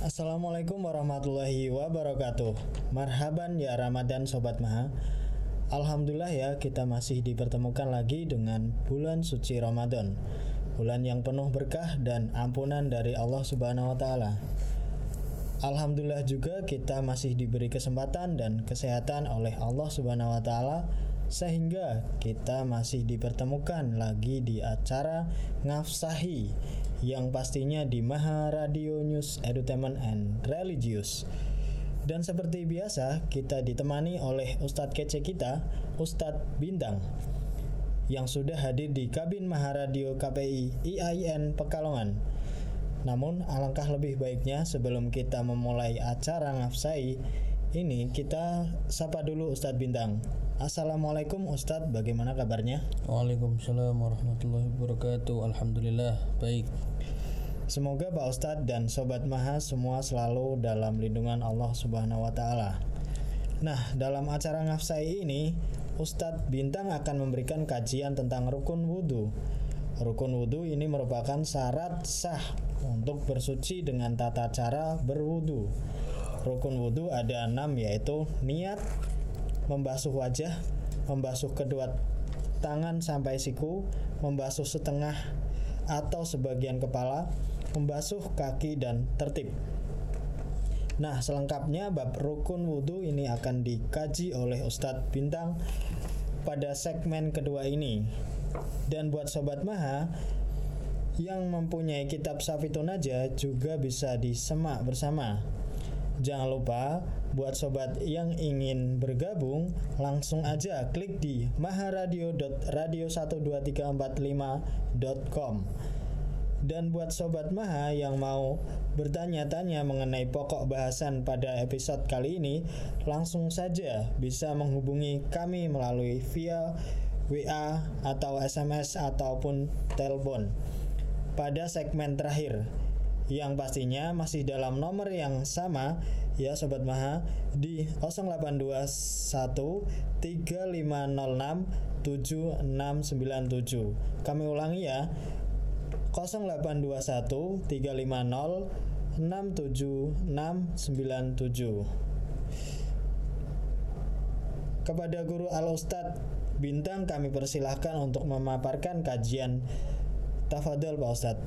Assalamualaikum warahmatullahi wabarakatuh. Marhaban ya Ramadan Sobat Maha. Alhamdulillah ya kita masih dipertemukan lagi dengan bulan suci Ramadan. Bulan yang penuh berkah dan ampunan dari Allah Subhanahu wa taala. Alhamdulillah juga kita masih diberi kesempatan dan kesehatan oleh Allah Subhanahu wa taala sehingga kita masih dipertemukan lagi di acara Ngafsahi yang pastinya di Maha Radio News Entertainment and Religious. Dan seperti biasa, kita ditemani oleh Ustadz kece kita, Ustadz Bintang yang sudah hadir di kabin Maharadio KPI IAIN Pekalongan. Namun alangkah lebih baiknya sebelum kita memulai acara ngafsai ini kita sapa dulu Ustadz Bintang. Assalamualaikum Ustadz, bagaimana kabarnya? Waalaikumsalam warahmatullahi wabarakatuh. Alhamdulillah baik. Semoga Pak Ustadz dan Sobat Maha semua selalu dalam lindungan Allah Subhanahu wa Ta'ala. Nah, dalam acara ngafsai ini, Ustadz Bintang akan memberikan kajian tentang rukun wudhu. Rukun wudhu ini merupakan syarat sah untuk bersuci dengan tata cara berwudhu. Rukun wudhu ada enam yaitu niat, membasuh wajah, membasuh kedua tangan sampai siku, membasuh setengah atau sebagian kepala, membasuh kaki dan tertib. Nah, selengkapnya bab rukun wudhu ini akan dikaji oleh Ustadz Bintang pada segmen kedua ini. Dan buat Sobat Maha yang mempunyai kitab Safitun aja juga bisa disemak bersama. Jangan lupa buat sobat yang ingin bergabung langsung aja klik di maharadio.radio12345.com dan buat sobat Maha yang mau bertanya-tanya mengenai pokok bahasan pada episode kali ini, langsung saja bisa menghubungi kami melalui via WA atau SMS ataupun telepon pada segmen terakhir yang pastinya masih dalam nomor yang sama ya sobat Maha di 0821 3506 7697. Kami ulangi ya. 0821 350 67697. Kepada Guru Al Ustadz Bintang kami persilahkan untuk memaparkan kajian Tafadil Pak Ustadz.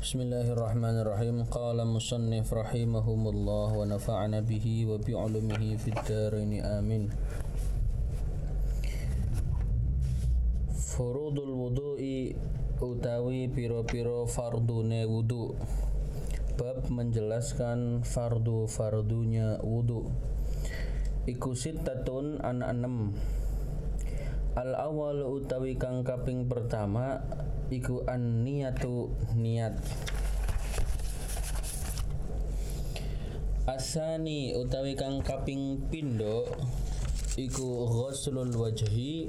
Bismillahirrahmanirrahim. Qala musannif rahimahumullah wa nafa'ana bihi wa bi'ulumihi fid dharain amin. Furudul wudu'i utawi piro-piro fardune wudu. Bab menjelaskan fardu-fardunya wudu. Iku sittatun ana enam. Al awal utawi kang kaping pertama iku an niyatu niat. Asani utawi kang kaping pindo iku ghuslul wajhi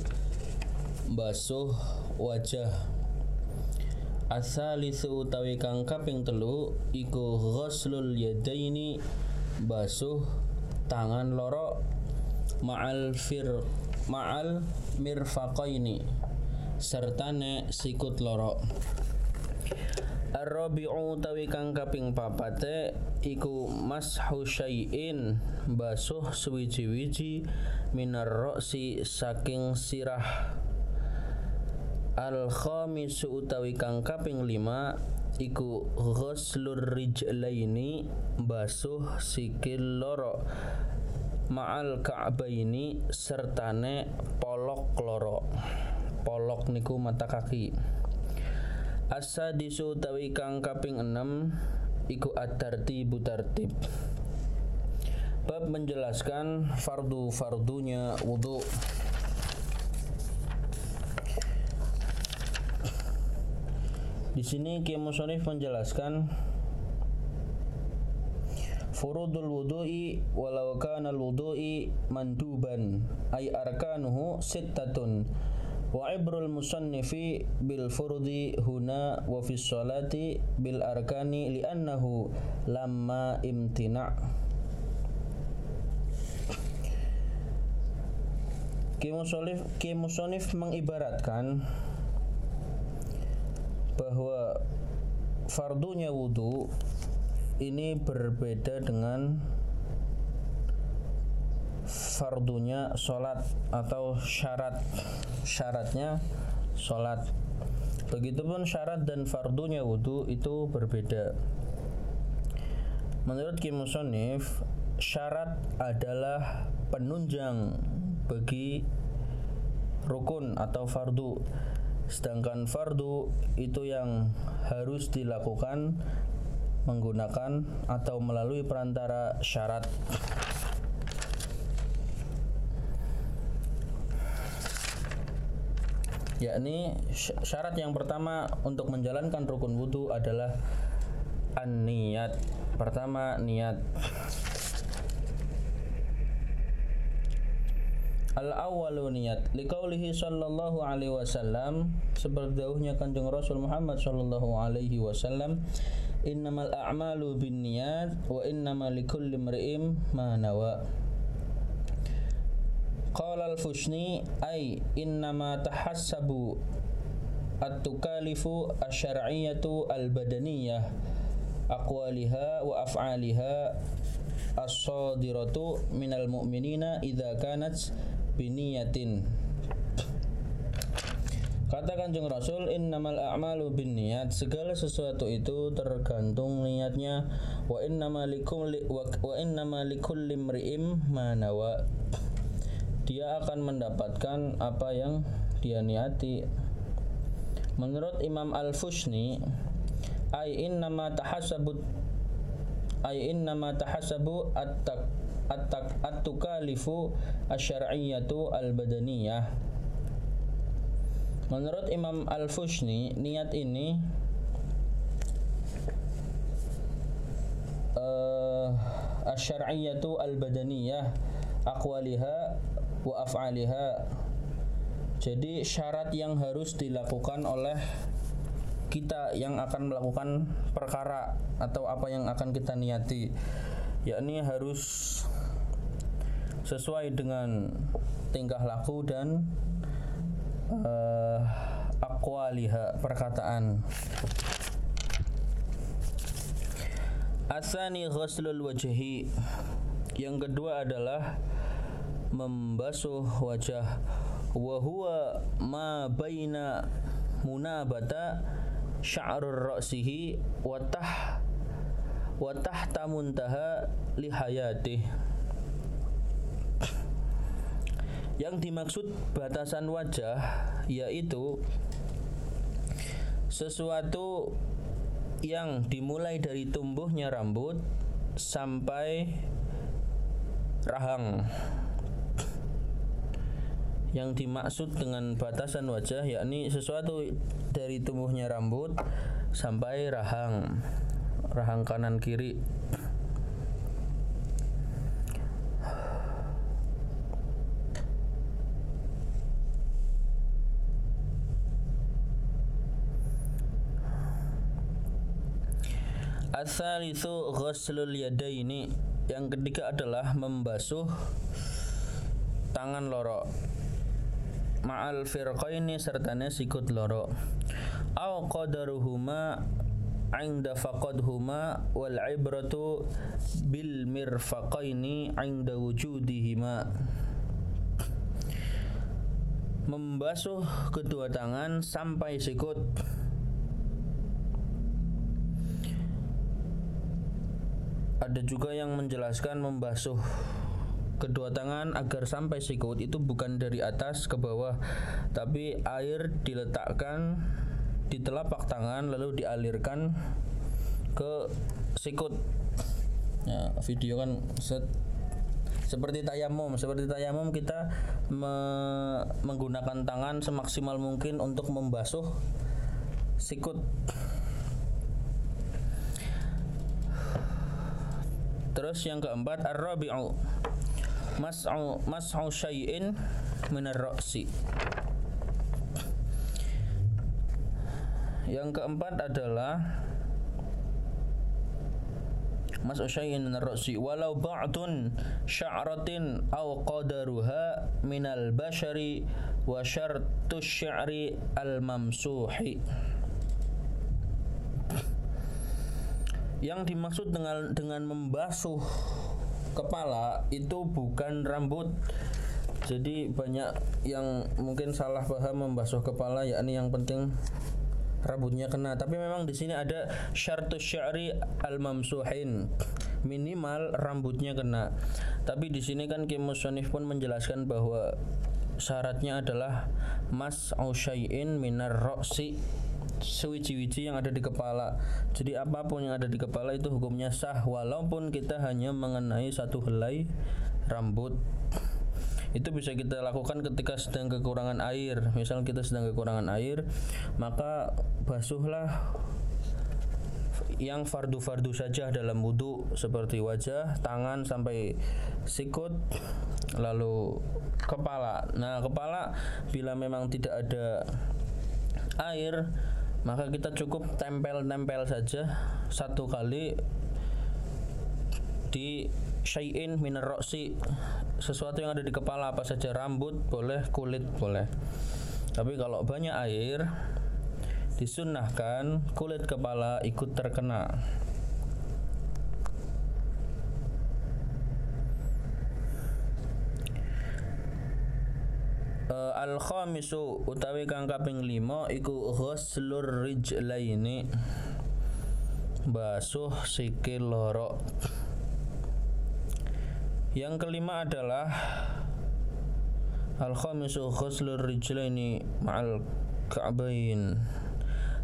basuh wajah. Asalisu utawi kang kaping telu iku ghuslul yadaini basuh tangan loro ma'al fir ma'al mirfaqaini sertane sikut loro. Ar-rabi'u tawi kang kaping papate iku mashu syai'in basuh suwiji-wiji minar roksi saking sirah Al khamisu utawi kang kaping lima iku ghuslur rijlaini basuh sikil loro ma'al ka'baini sertane polok loro. Polok niku mata kaki. Asadisu utawi kang kaping enam iku at-tartibu tartib Bab menjelaskan fardu-fardunya wudu Di sini Kiai Musonif menjelaskan Furudul wudu'i walau kana al-wudu'i manduban ay arkanuhu sittatun wa ibrul musannifi bil furdi huna wa fi sholati bil arkani li'annahu lamma imtina' Kimusonif, Kimusonif mengibaratkan bahwa fardunya wudhu ini berbeda dengan fardunya sholat atau syarat syaratnya sholat. Begitupun syarat dan fardunya wudhu itu berbeda. Menurut Kim Musonif syarat adalah penunjang bagi rukun atau fardu sedangkan fardu itu yang harus dilakukan menggunakan atau melalui perantara syarat. Yakni syarat yang pertama untuk menjalankan rukun wudhu adalah an-niyat. Pertama niat Al awalu niat liqaulihi sallallahu alaihi wasallam seperti dawuhnya Kanjeng Rasul Muhammad sallallahu alaihi wasallam innamal a'malu binniyat wa innamal likulli imri'in ma nawa. Qala al-Fushni ay innama tahassabu at-tukalifu asy-syar'iyyatu al-badaniyah aqwaliha wa af'aliha as-sadiratu minal mu'minina idza kanat biniyatin. Kata Kanjeng Rasul innamal a'malu binniyat. Segala sesuatu itu tergantung niatnya. Wa innama likum wa, wa innama likulli imri'im ma nawa. Dia akan mendapatkan apa yang dia niati. Menurut Imam Al-Fushni ay innama tahasabut ay innama tahasabu at-tak at-tukalifu asy-syar'iyyatu al-badaniyah. Menurut Imam Al-Fushni niat ini uh, asy-syar'iyyatu al-badaniyah aqwaliha wa af'aliha. Jadi syarat yang harus dilakukan oleh kita yang akan melakukan perkara atau apa yang akan kita niati. Yakni harus sesuai dengan tingkah laku dan uh, akwaliha perkataan. Asani ghuslul wajhi. Yang kedua adalah membasuh wajah. Wa huwa ma baina munabata sya'rur ra'sihi wa tah wa tahta muntaha lihayatih Yang dimaksud batasan wajah yaitu sesuatu yang dimulai dari tumbuhnya rambut sampai rahang. Yang dimaksud dengan batasan wajah yakni sesuatu dari tumbuhnya rambut sampai rahang. Rahang kanan kiri. Asalisu ghuslul yadaini. Yang ketiga adalah membasuh tangan loro Ma'al firqaini sertane sikut loro Au qadaruhuma inda faqadhuma wal ibratu bil mirfaqaini inda wujudihima. Membasuh kedua tangan sampai sikut ada juga yang menjelaskan membasuh kedua tangan agar sampai sikut itu bukan dari atas ke bawah tapi air diletakkan di telapak tangan lalu dialirkan ke sikut. Ya, video kan set seperti tayamum seperti tayamum kita me menggunakan tangan semaksimal mungkin untuk membasuh sikut Terus yang keempat ar-rabi'u mas'u mas'u syai'in min ar-ra'si. Yang keempat adalah mas'u syai'in min ar-ra'si walau ba'dun sya'ratin aw qadaruha min al-bashari wa syartu sya'ri al-mamsuhi. Yang dimaksud dengan dengan membasuh kepala itu bukan rambut. Jadi banyak yang mungkin salah paham membasuh kepala yakni yang penting rambutnya kena. Tapi memang di sini ada syartus sya'ri al mamsuhin minimal rambutnya kena. Tapi di sini kan Kim Musonif pun menjelaskan bahwa syaratnya adalah mas au syai'in minar roksi sewiji-wiji yang ada di kepala. Jadi apa pun yang ada di kepala itu hukumnya sah walaupun kita hanya mengenai satu helai rambut. Itu bisa kita lakukan ketika sedang kekurangan air. Misal kita sedang kekurangan air, maka basuhlah yang fardu-fardu saja dalam wudhu seperti wajah, tangan sampai sikut, lalu kepala. Nah, kepala bila memang tidak ada air maka kita cukup tempel-tempel saja. Satu kali di syai'in minar roksi sesuatu yang ada di kepala apa saja rambut boleh kulit boleh. Tapi kalau banyak air disunnahkan kulit kepala ikut terkena uh, al khamisu utawi kang kaping 5 iku ghuslur rijlaini. Basuh sikil loro. Yang kelima adalah al khamisu ghuslur rijlaini ma'al ka'bain.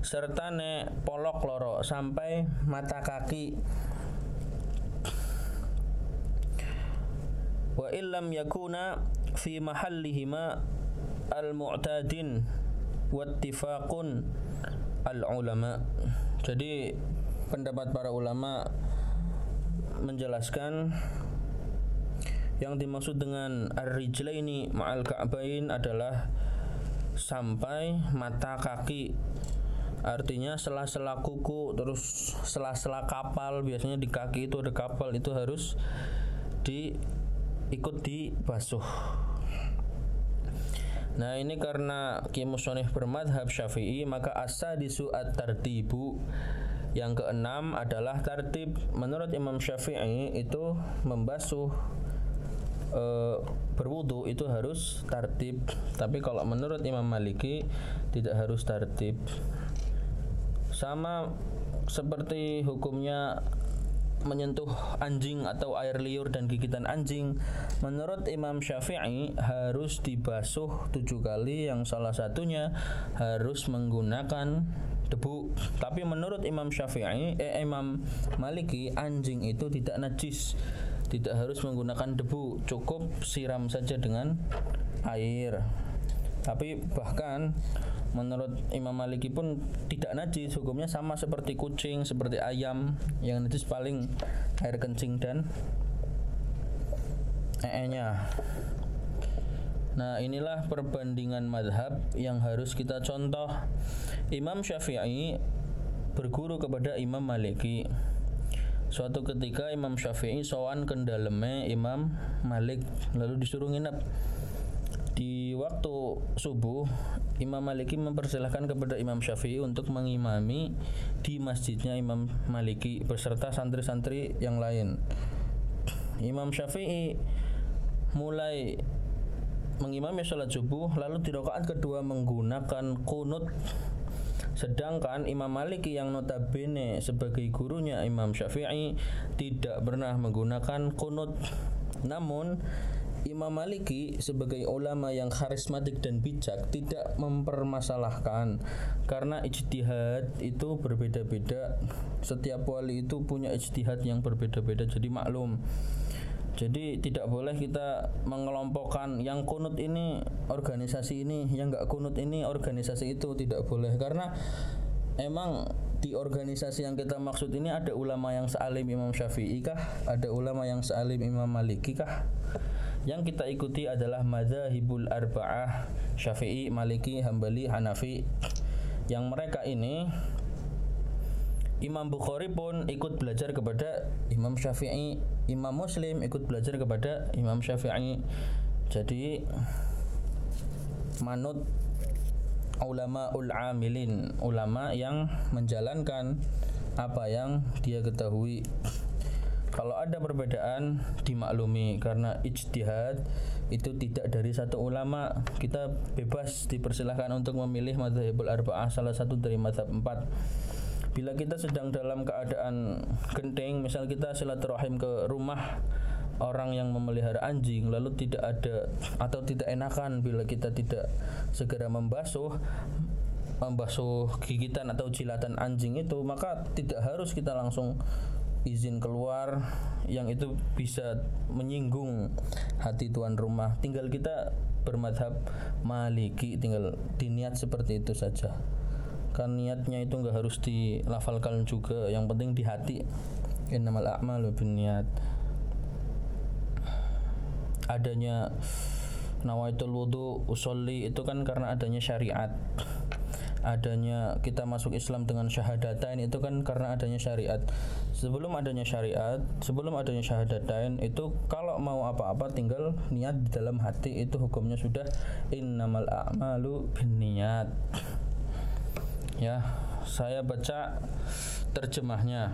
Serta ne polok loro sampai mata kaki. Wa illam yakuna fi mahallihima al-mu'tadin wattifaqun al-ulama. Jadi pendapat para ulama menjelaskan yang dimaksud dengan ar-rijlaini ma'al ka'bain adalah sampai mata kaki artinya sela-sela kuku terus sela-sela kapal biasanya di kaki itu ada kapal itu harus di ikut dibasuh Nah ini karena Kimusonif bermadhab syafi'i Maka asa disuat tartibu Yang keenam adalah tartib. Menurut Imam Syafi'i itu membasuh e, berwudu itu harus tartib. Tapi kalau menurut Imam Maliki tidak harus tartib. Sama seperti hukumnya menyentuh anjing atau air liur dan gigitan anjing menurut Imam Syafi'i harus dibasuh tujuh kali. Yang salah satunya harus menggunakan debu. Tapi menurut Imam Syafi'i eh, Imam Maliki anjing itu tidak najis tidak harus menggunakan debu. Cukup siram saja dengan air. Tapi bahkan menurut Imam Maliki pun tidak najis hukumnya sama seperti kucing seperti ayam yang najis paling air kencing dan ee-nya nah inilah perbandingan madhab yang harus kita contoh. Imam Syafi'i berguru kepada Imam Maliki. Suatu ketika Imam Syafi'i sowan kendaleme Imam Malik lalu disuruh nginep di waktu subuh Imam Maliki mempersilahkan kepada Imam Syafi'i untuk mengimami di masjidnya Imam Maliki beserta santri-santri yang lain. Imam Syafi'i mulai mengimami sholat subuh lalu di rakaat kedua menggunakan kunut Sedangkan Imam Maliki yang notabene sebagai gurunya Imam Syafi'i tidak pernah menggunakan kunut. Namun Imam Maliki sebagai ulama yang karismatik dan bijak tidak mempermasalahkan karena ijtihad itu berbeda-beda setiap wali itu punya ijtihad yang berbeda-beda jadi maklum jadi tidak boleh kita mengelompokkan yang kunut ini organisasi ini yang enggak kunut ini organisasi itu tidak boleh karena emang di organisasi yang kita maksud ini ada ulama yang sealim Imam Syafi'i kah? Ada ulama yang sealim Imam Maliki kah? Yang kita ikuti adalah madzhabul arba'ah Syafi'i, Maliki, Hambali, Hanafi. Yang mereka ini Imam Bukhari pun ikut belajar kepada Imam Syafi'i, Imam Muslim ikut belajar kepada Imam Syafi'i. Jadi manut ulama ul amilin, ulama yang menjalankan apa yang dia ketahui kalau ada perbedaan dimaklumi. Karena ijtihad itu tidak dari satu ulama. Kita bebas dipersilahkan untuk memilih madhabul arba'ah salah satu dari madhab empat. Bila kita sedang dalam keadaan genting misal kita silaturahim ke rumah orang yang memelihara anjing lalu tidak ada atau tidak enakan bila kita tidak segera membasuh membasuh gigitan atau jilatan anjing itu maka tidak harus kita langsung izin keluar yang itu bisa menyinggung hati tuan rumah. Tinggal kita bermadhab maliki tinggal diniat seperti itu saja. Kan niatnya itu nggak harus dilafalkan juga yang penting di hati. Innamal a'malu niat adanya nawaitul wudu usolli itu kan karena adanya syariat adanya kita masuk Islam dengan syahadatain itu kan karena adanya syariat. Sebelum adanya syariat, sebelum adanya syahadatain itu kalau mau apa-apa tinggal niat di dalam hati itu hukumnya sudah innamal a'malu binniyat. Ya, saya baca terjemahnya.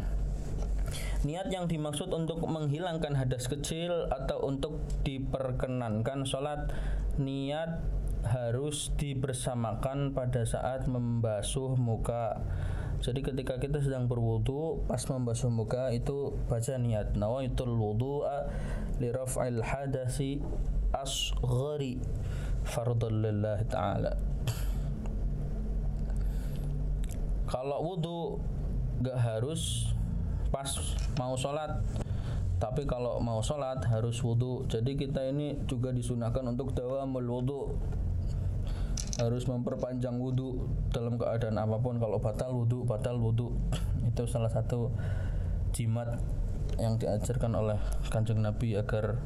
Niat yang dimaksud untuk menghilangkan hadas kecil atau untuk diperkenankan sholat Niat harus dibersamakan pada saat membasuh muka. Jadi ketika kita sedang berwudu pas membasuh muka itu baca niat nawaitul wudu'a li raf'il hadasi asghari fardhan lillahi ta'ala. Kalau wudu gak harus pas mau sholat tapi kalau mau sholat harus wudhu jadi kita ini juga disunahkan untuk dawamul wudhu harus memperpanjang wudhu dalam keadaan apa pun. Kalau batal wudhu batal wudhu itu salah satu jimat yang diajarkan oleh kanjeng Nabi agar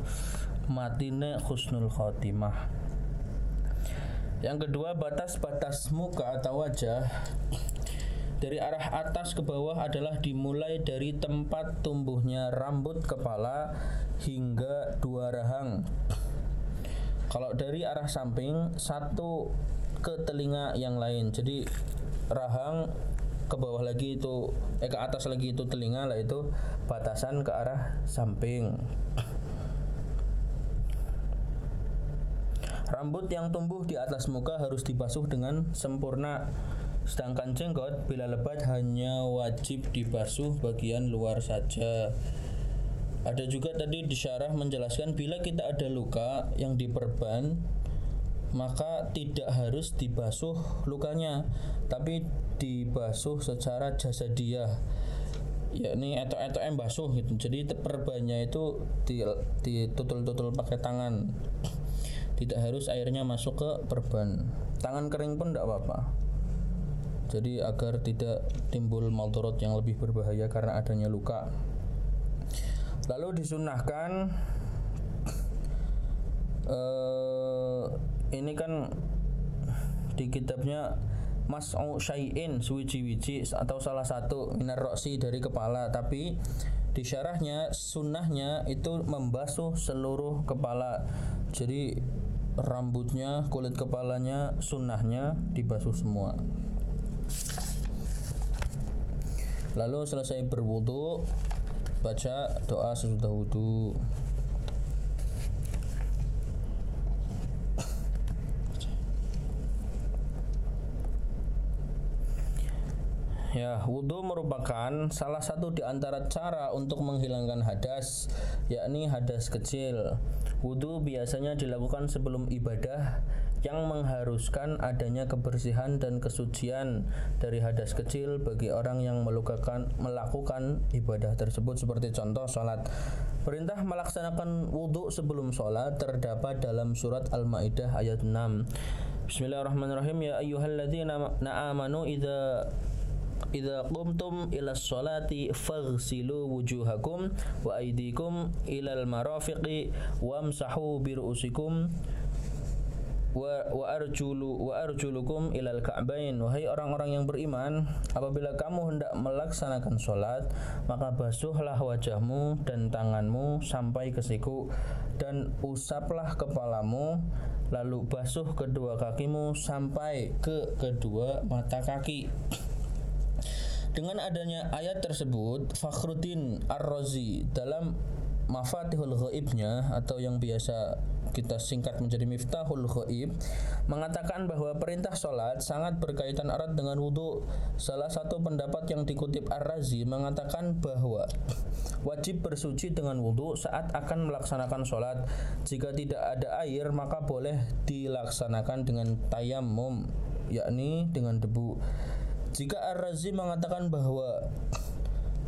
matine khusnul khotimah. Yang kedua batas-batas muka atau wajah. Dari arah atas ke bawah adalah dimulai dari tempat tumbuhnya rambut kepala hingga dua rahang. Kalau dari arah samping satu ke telinga yang lain. Jadi rahang ke bawah lagi itu eh ke atas lagi itu telinga lah itu batasan ke arah samping. Rambut yang tumbuh di atas muka harus dibasuh dengan sempurna. Sedangkan jenggot bila lebat hanya wajib dibasuh bagian luar saja. Ada juga tadi disyarah menjelaskan bila kita ada luka yang diperban maka tidak harus dibasuh lukanya tapi dibasuh secara jasadiah. Yakni etok-etok basuh gitu. Jadi perbannya itu ditutul-tutul pakai tangan. Tidak harus airnya masuk ke perban. Tangan kering pun tidak apa-apa. Jadi agar tidak timbul maldorot yang lebih berbahaya karena adanya luka. Lalu disunahkan uh, ini kan di kitabnya mas'u syai'in suwiji-wiji atau salah satu minar dari kepala. Tapi di syarahnya sunnahnya itu membasuh seluruh kepala. Jadi rambutnya kulit kepalanya sunnahnya dibasuh semua. Lalu selesai berwudu baca doa sesudah wudu Ya, wudhu merupakan salah satu di antara cara untuk menghilangkan hadas, yakni hadas kecil. Wudhu biasanya dilakukan sebelum ibadah yang mengharuskan adanya kebersihan dan kesucian dari hadas kecil bagi orang yang melakukan, melakukan ibadah tersebut seperti contoh sholat. Perintah melaksanakan wudhu sebelum sholat terdapat dalam surat Al-Ma'idah ayat 6. Bismillahirrahmanirrahim ya ayyuhalladzina na'amanu idza idza qumtum ila sholati faghsilu wujuhakum wa aydikum ilal marafiqi wamsahu bi ru'usikum wa, wa arjulu wa arjulukum ilal ka'bain wahai orang-orang yang beriman apabila kamu hendak melaksanakan sholat maka basuhlah wajahmu dan tanganmu sampai ke siku dan usaplah kepalamu lalu basuh kedua kakimu sampai ke kedua mata kaki Dengan adanya ayat tersebut, Fakhruddin Ar-Razi dalam Mafatihul Ghaibnya atau yang biasa kita singkat menjadi Miftahul Ghaib mengatakan bahwa perintah sholat sangat berkaitan erat dengan wudhu. Salah satu pendapat yang dikutip Ar-Razi mengatakan bahwa wajib bersuci dengan wudhu saat akan melaksanakan sholat. Jika tidak ada air maka boleh dilaksanakan dengan tayamum yakni dengan debu. Jika Ar-Razi mengatakan bahwa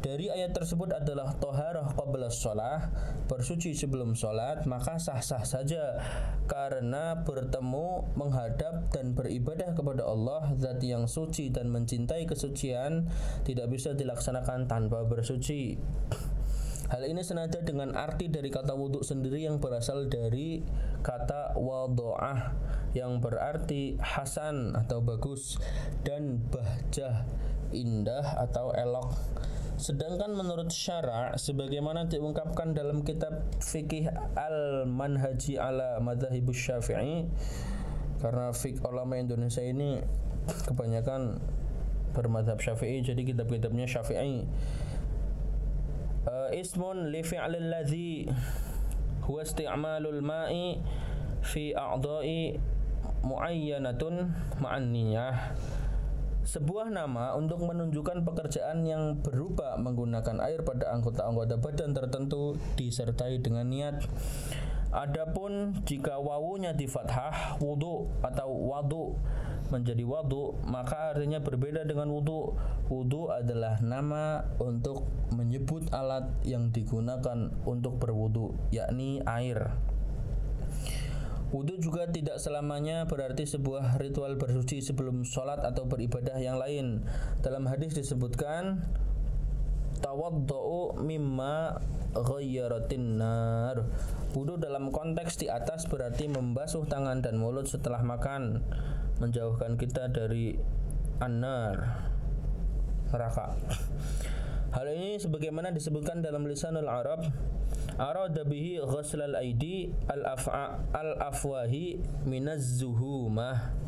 dari ayat tersebut adalah toharah qabla sholat bersuci sebelum sholat maka sah-sah saja. Karena bertemu menghadap dan beribadah kepada Allah zat yang suci dan mencintai kesucian tidak bisa dilaksanakan tanpa bersuci Hal ini senada dengan arti dari kata wudhu sendiri yang berasal dari kata wado'ah yang berarti hasan atau bagus dan bahjah indah atau elok. Sedangkan menurut syara sebagaimana diungkapkan dalam kitab fikih Al-Manhaji ala Madzhabus Syafi'i karena fik ulama Indonesia ini kebanyakan bermadhab Syafi'i jadi kitab-kitabnya Syafi'i. Uh, ismun li fi'lil ladzi huwa isti'malul ma'i fi a'dha'i muayyanatun ma'an sebuah nama untuk menunjukkan pekerjaan yang berupa menggunakan air pada anggota-anggota badan tertentu disertai dengan niat. Adapun jika wawunya di fathah wudu atau wadu menjadi wadu maka artinya berbeda dengan wudu. Wudu adalah nama untuk menyebut alat yang digunakan untuk berwudu yakni air. Wudhu juga tidak selamanya berarti sebuah ritual bersuci sebelum sholat atau beribadah yang lain. Dalam hadis disebutkan tawaddu'u mimma ghayyaratin nar. Wudhu dalam konteks di atas berarti membasuh tangan dan mulut setelah makan, menjauhkan kita dari anar neraka. Hal ini sebagaimana disebutkan dalam lisanul Arab arada bihi ghuslal al af'a al afwahi minaz zuhumah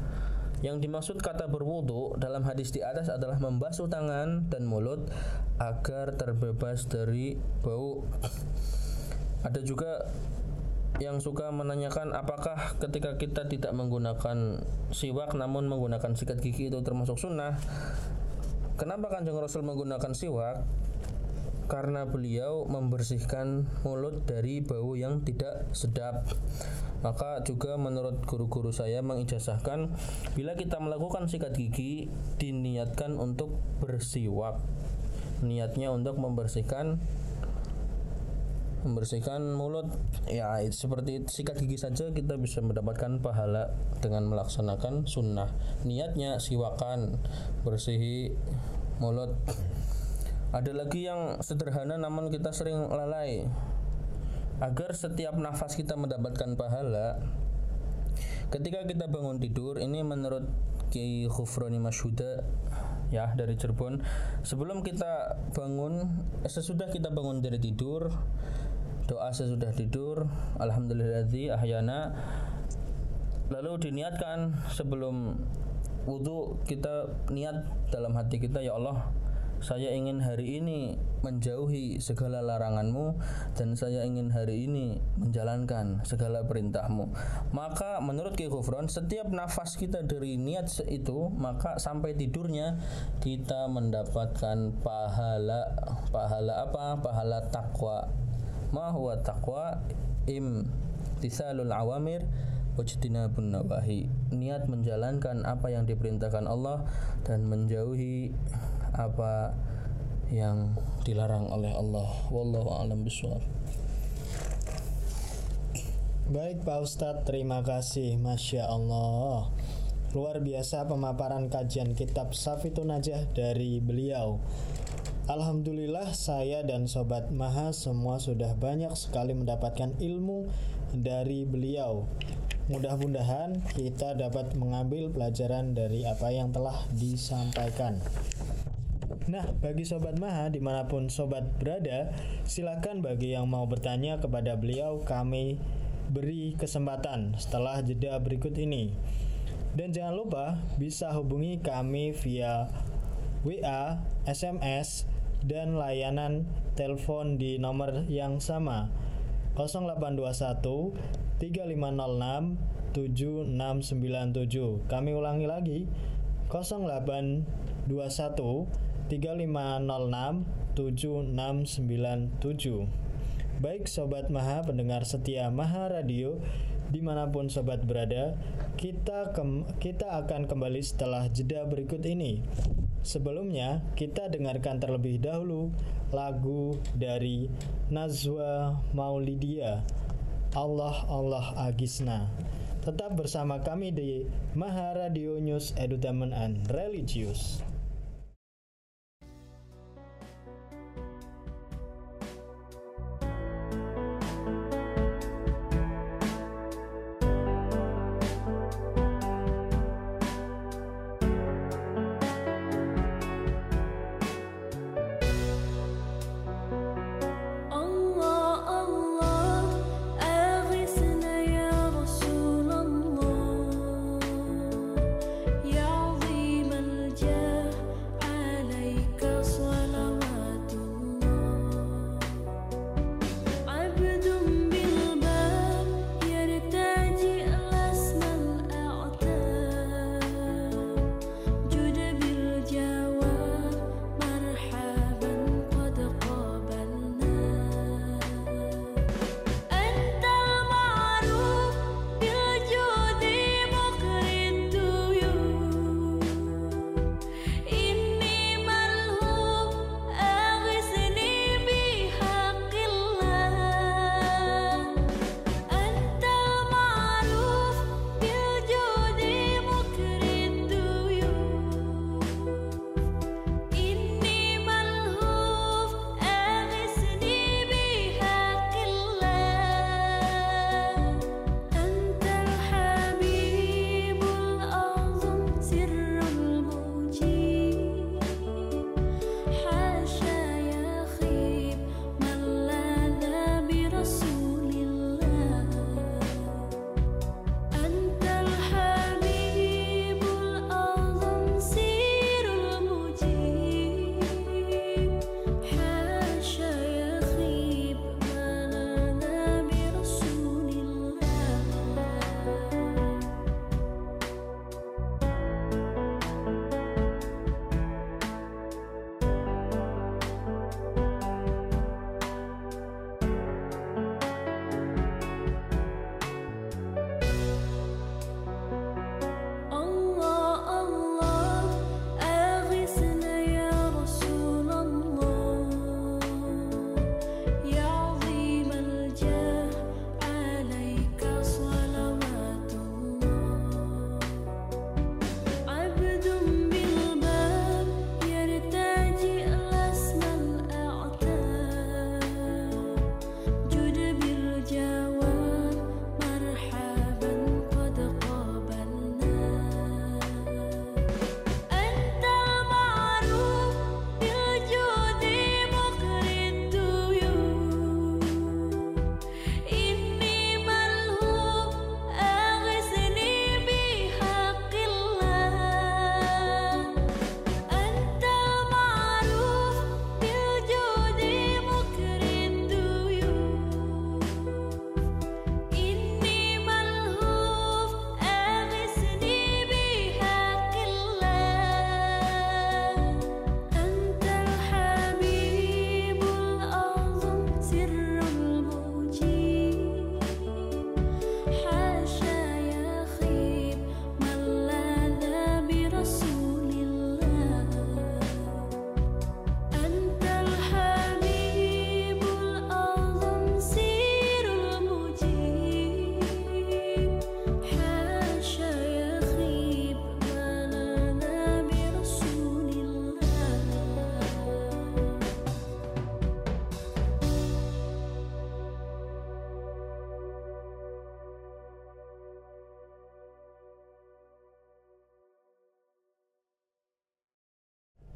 yang dimaksud kata berwudu dalam hadis di atas adalah membasuh tangan dan mulut agar terbebas dari bau. Ada juga yang suka menanyakan apakah ketika kita tidak menggunakan siwak namun menggunakan sikat gigi itu termasuk sunnah. Kenapa Kanjeng Rasul menggunakan siwak? karena beliau membersihkan mulut dari bau yang tidak sedap. Maka juga menurut guru-guru saya mengijazahkan bila kita melakukan sikat gigi diniatkan untuk bersiwak. Niatnya untuk membersihkan membersihkan mulut. Ya seperti sikat gigi saja kita bisa mendapatkan pahala dengan melaksanakan sunnah. Niatnya siwakan bersihi mulut. Ada lagi yang sederhana namun kita sering lalai. Agar setiap nafas kita mendapatkan pahala, ketika kita bangun tidur, ini menurut Kiai Khufroni Mashuda ya dari Cirebon, sebelum kita bangun, sesudah kita bangun dari tidur, doa sesudah tidur, alhamdulillah ahyana. Lalu diniatkan sebelum wudhu kita niat dalam hati kita ya Allah saya ingin hari ini menjauhi segala laranganmu dan saya ingin hari ini menjalankan segala perintahmu. Maka menurut Ki Gufron setiap nafas kita dari niat itu maka sampai tidurnya kita mendapatkan pahala. Pahala apa? Pahala takwa ma huwa takwa im tisalul awamir wajtinabun nawahi. Niat menjalankan apa yang diperintahkan Allah dan menjauhi apa yang dilarang oleh Allah. Wallahu alam bisawab Baik Pak Ustadz, terima kasih. Masya Allah. Luar biasa pemaparan kajian kitab Safitun Najah dari beliau Alhamdulillah saya dan Sobat Maha semua sudah banyak sekali mendapatkan ilmu dari beliau. Mudah-mudahan kita dapat mengambil pelajaran dari apa yang telah disampaikan. Nah, bagi Sobat Maha di mana pun Sobat berada, silakan bagi yang mau bertanya kepada beliau kami beri kesempatan setelah jeda berikut ini. Dan jangan lupa bisa hubungi kami via WA, SMS, dan layanan telepon di nomor yang sama 0821 3506 7697. Kami ulangi lagi 0821 3506 7697. Baik Sobat Maha, pendengar setia Maha Radio, di mana pun sobat berada, kita kem kita akan kembali setelah jeda berikut ini. Sebelumnya, kita dengarkan terlebih dahulu lagu dari Nazwa Maulidia, Allah Allah Agisna. Tetap bersama kami di Maharadio News Edutainment and Religious.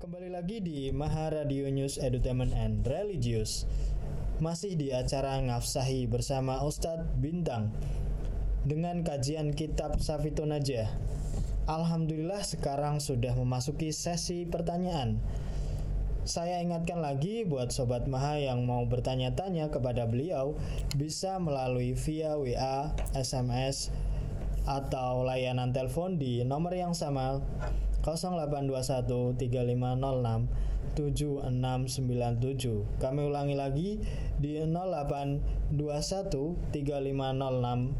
Kembali lagi di Maha Radio News Edutainment and Religious. Masih di acara Ngafsahi bersama Ustadz Bintang. Dengan kajian kitab Safito Najah. Alhamdulillah sekarang sudah memasuki sesi pertanyaan. Saya ingatkan lagi buat Sobat Maha yang mau bertanya-tanya kepada beliau bisa melalui via WA, SMS, atau layanan telepon di nomor yang sama 0821 3506 7697. Kami ulangi lagi di 0821 3506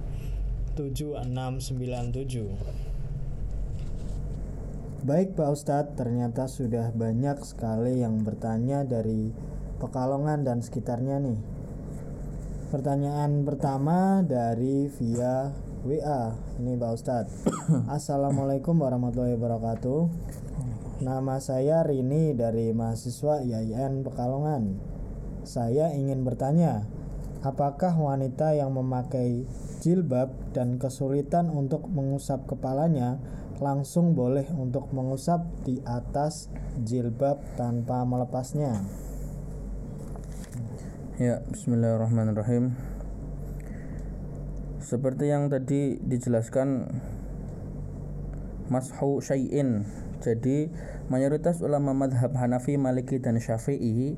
7697. Baik Pak Ustadz, ternyata sudah banyak sekali yang bertanya dari Pekalongan dan sekitarnya nih. Pertanyaan pertama dari via WA. Ini Pak Ustadz. Assalamualaikum warahmatullahi wabarakatuh. Nama saya Rini dari mahasiswa IAIN Pekalongan. Saya ingin bertanya, apakah wanita yang memakai jilbab dan kesulitan untuk mengusap kepalanya langsung boleh untuk mengusap di atas jilbab tanpa melepasnya? Ya, bismillahirrahmanirrahim. Seperti yang tadi dijelaskan mashu syai'in. Jadi mayoritas ulama madhab Hanafi, Maliki dan Syafi'i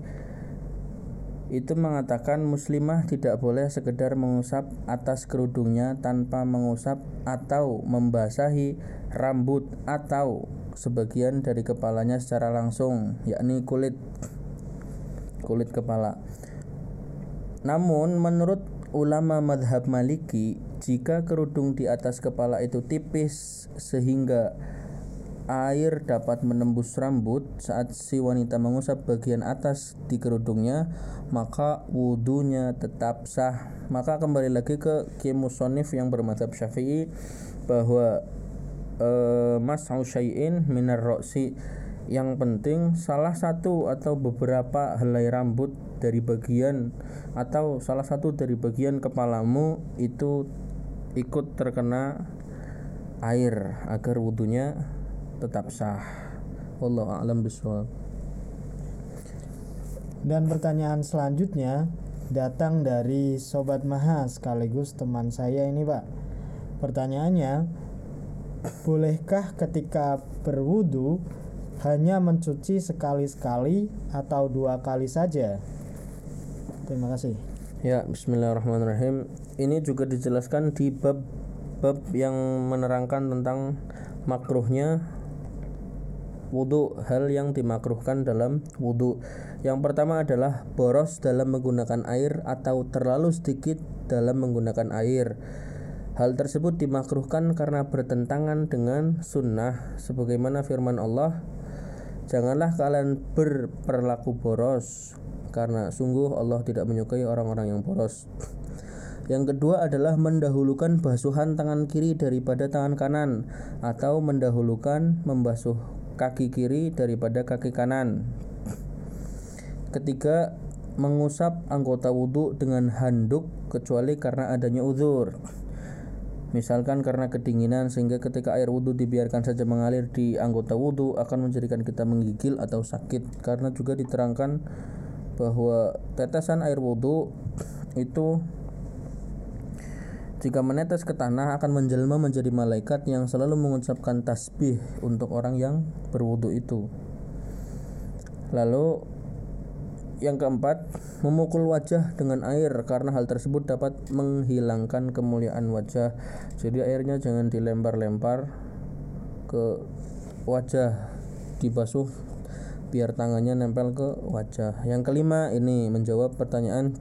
itu mengatakan muslimah tidak boleh sekedar mengusap atas kerudungnya tanpa mengusap atau membasahi rambut atau sebagian dari kepalanya secara langsung yakni kulit kulit kepala namun menurut ulama madhab maliki jika kerudung di atas kepala itu tipis sehingga air dapat menembus rambut saat si wanita mengusap bagian atas di kerudungnya maka wudhunya tetap sah. Maka kembali lagi ke kimusonif yang bermadhab syafi'i bahwa eh, mas'u minar roksi yang penting salah satu atau beberapa helai rambut dari bagian atau salah satu dari bagian kepalamu itu ikut terkena air agar wudhunya tetap sah. Wallahu a'lam bishawab. Dan pertanyaan selanjutnya datang dari Sobat Maha sekaligus teman saya ini Pak. Pertanyaannya, bolehkah ketika berwudu hanya mencuci sekali-sekali atau dua kali saja? Terima kasih. Ya, bismillahirrahmanirrahim. Ini juga dijelaskan di bab bab yang menerangkan tentang makruhnya wudhu hal yang dimakruhkan dalam wudhu yang pertama adalah boros dalam menggunakan air atau terlalu sedikit dalam menggunakan air hal tersebut dimakruhkan karena bertentangan dengan sunnah sebagaimana firman Allah janganlah kalian berperilaku boros karena sungguh Allah tidak menyukai orang-orang yang boros yang kedua adalah mendahulukan basuhan tangan kiri daripada tangan kanan atau mendahulukan membasuh kaki kiri daripada kaki kanan. Ketiga, mengusap anggota wudhu dengan handuk kecuali karena adanya uzur. Misalkan karena kedinginan sehingga ketika air wudhu dibiarkan saja mengalir di anggota wudhu akan menjadikan kita menggigil atau sakit karena juga diterangkan bahwa tetesan air wudhu itu jika menetes ke tanah akan menjelma menjadi malaikat yang selalu mengucapkan tasbih untuk orang yang berwudu itu. Lalu yang keempat, memukul wajah dengan air karena hal tersebut dapat menghilangkan kemuliaan wajah. Jadi airnya jangan dilempar-lempar ke wajah, dibasuh biar tangannya nempel ke wajah. Yang kelima ini menjawab pertanyaan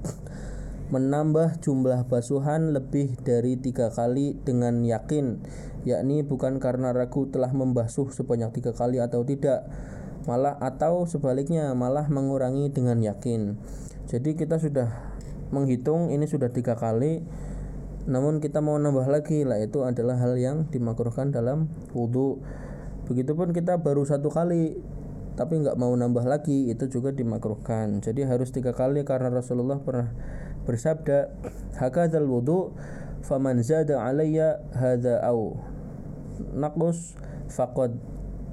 menambah jumlah basuhan lebih dari tiga kali dengan yakin yakni bukan karena ragu telah membasuh sebanyak tiga kali atau tidak malah atau sebaliknya malah mengurangi dengan yakin. Jadi kita sudah menghitung ini sudah tiga kali namun kita mau nambah lagi lah itu adalah hal yang dimakruhkan dalam wudhu begitupun kita baru satu kali tapi nggak mau nambah lagi itu juga dimakruhkan. Jadi harus tiga kali karena Rasulullah pernah bersabda hakadzal wudu faman zada alayya hadza au. Naqus faqad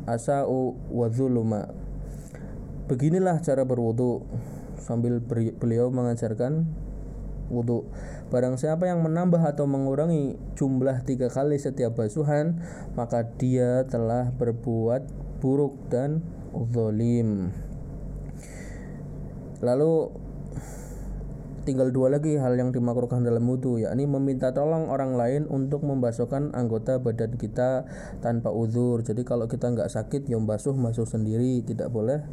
asa'u wa zuluma beginilah cara berwudu sambil beliau mengajarkan wudhu. Barang siapa yang menambah atau mengurangi jumlah tiga kali setiap basuhan, maka dia telah berbuat buruk dan zalim. Lalu tinggal dua lagi hal yang dimakruhkan dalam wudhu yakni meminta tolong orang lain untuk membasuhkan anggota badan kita tanpa uzur. Jadi kalau kita nggak sakit yang basuh basuh sendiri. Tidak boleh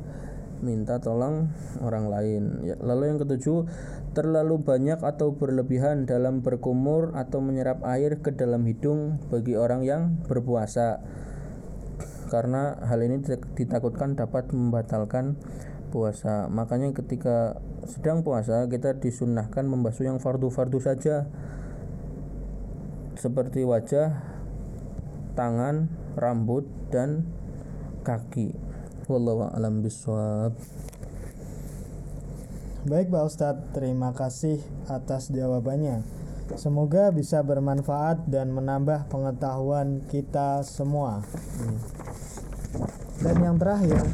minta tolong orang lain. Ya, lalu yang ketujuh terlalu banyak atau berlebihan dalam berkumur atau menyerap air ke dalam hidung bagi orang yang berpuasa. Karena hal ini ditak- ditakutkan dapat membatalkan puasa. Makanya ketika sedang puasa kita disunnahkan membasuh yang fardu-fardu saja seperti wajah, tangan, rambut dan kaki. Wallahu a'lam bishawab. Baik Pak Ustadz, terima kasih atas jawabannya. Semoga bisa bermanfaat dan menambah pengetahuan kita semua. Dan yang terakhir,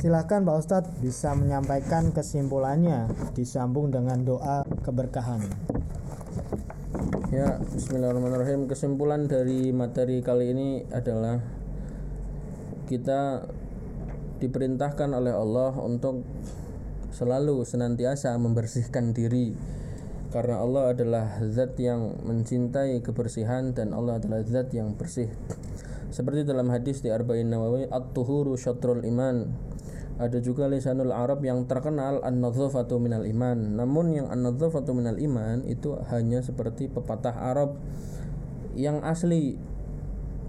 silakan Pak Ustadz bisa menyampaikan kesimpulannya disambung dengan doa keberkahan. Ya, bismillahirrahmanirrahim. Kesimpulan dari materi kali ini adalah kita diperintahkan oleh Allah untuk selalu senantiasa membersihkan diri karena Allah adalah zat yang mencintai kebersihan dan Allah adalah zat yang bersih. Seperti dalam hadis di Arba'in Nawawi, at-tuhuru syatrul iman. Ada juga lisanul Arab yang terkenal an-nadzafatu minal iman. Namun yang an-nadzafatu minal iman itu hanya seperti pepatah Arab yang asli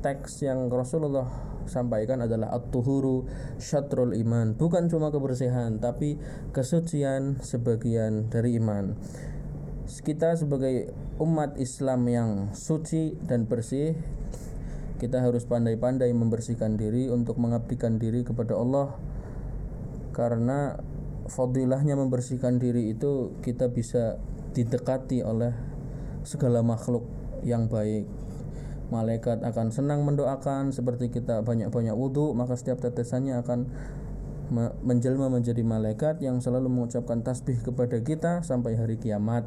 teks yang Rasulullah sampaikan adalah at-tuhuru syatrul iman bukan cuma kebersihan tapi kesucian sebagian dari iman kita sebagai umat Islam yang suci dan bersih kita harus pandai-pandai membersihkan diri untuk mengabdikan diri kepada Allah. Karena fadilahnya membersihkan diri itu kita bisa didekati oleh segala makhluk yang baik. Malaikat akan senang mendoakan seperti kita banyak-banyak wudhu maka setiap tetesannya akan me- menjelma menjadi malaikat yang selalu mengucapkan tasbih kepada kita sampai hari kiamat.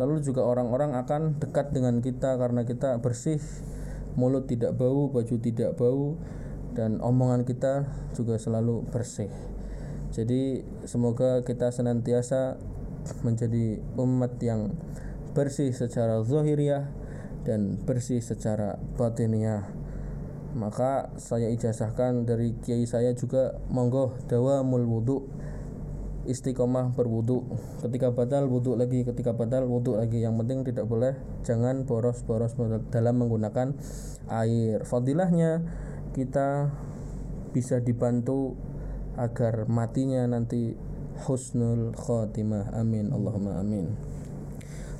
Lalu juga orang-orang akan dekat dengan kita karena kita bersih mulut tidak bau baju tidak bau dan omongan kita juga selalu bersih jadi semoga kita senantiasa menjadi umat yang bersih secara zahiriah dan bersih secara batiniah. Maka saya ijazahkan dari kiai saya juga monggo dawamul wudu istiqomah berwudu ketika batal wudu lagi. Ketika batal wudu lagi. Yang penting tidak boleh jangan boros-boros dalam menggunakan air. Fadilahnya kita bisa dibantu agar matinya nanti husnul khotimah amin. Allahumma amin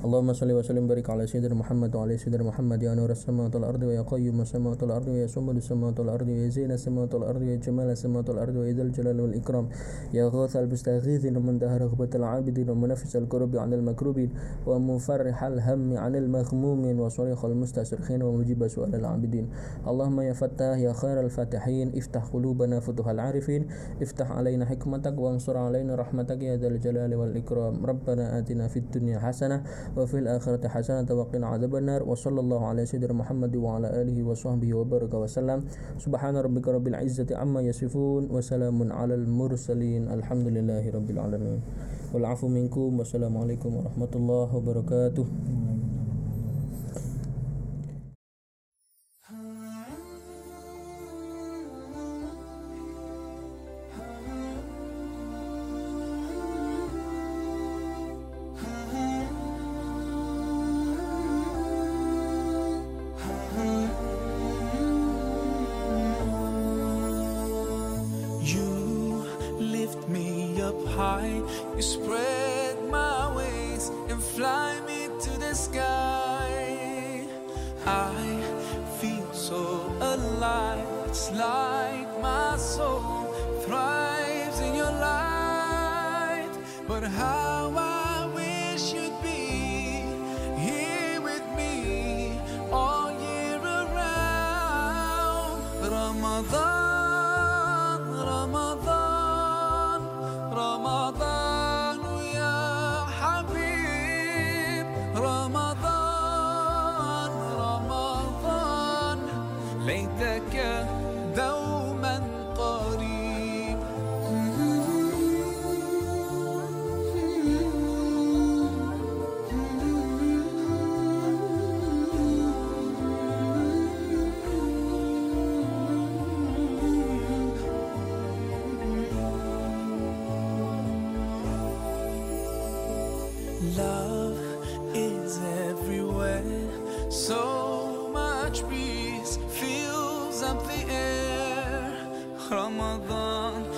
اللهم صل وسلم وبارك على سيدنا محمد وعلى سيدنا محمد يا نور السماوات والأرض ويا قيوم السماوات والأرض ويا سمد السماوات والأرض ويا زين السماوات والأرض ويا جمال السماوات والأرض ويا ذا الجلال والإكرام يا غاث المستغيثين ومنتهى رغبة العابدين ومنفس الكرب عن المكروبين ومفرح الهم عن المغمومين وصريخ المستصرخين ومجيب سؤال العابدين. اللهم يا فتاح يا خير الفاتحين افتح قلوبنا فتوح العارفين. افتح علينا حكمتك وانصر علينا رحمتك يا ذا الجلال والإكرام. ربنا آتنا في الدنيا حسنة وفي الآخرة حسنة وقنا عذاب النار. وصلى الله على سيدنا محمد وعلى آله وصحبه وبارك وسلم. سبحان ربك رب العزة عما يصفون وسلام على المرسلين. الحمد لله رب العالمين. والعفو منكم. والسلام عليكم ورحمة الله وبركاته. Love is everywhere. So much peace fills up the air. Ramadan.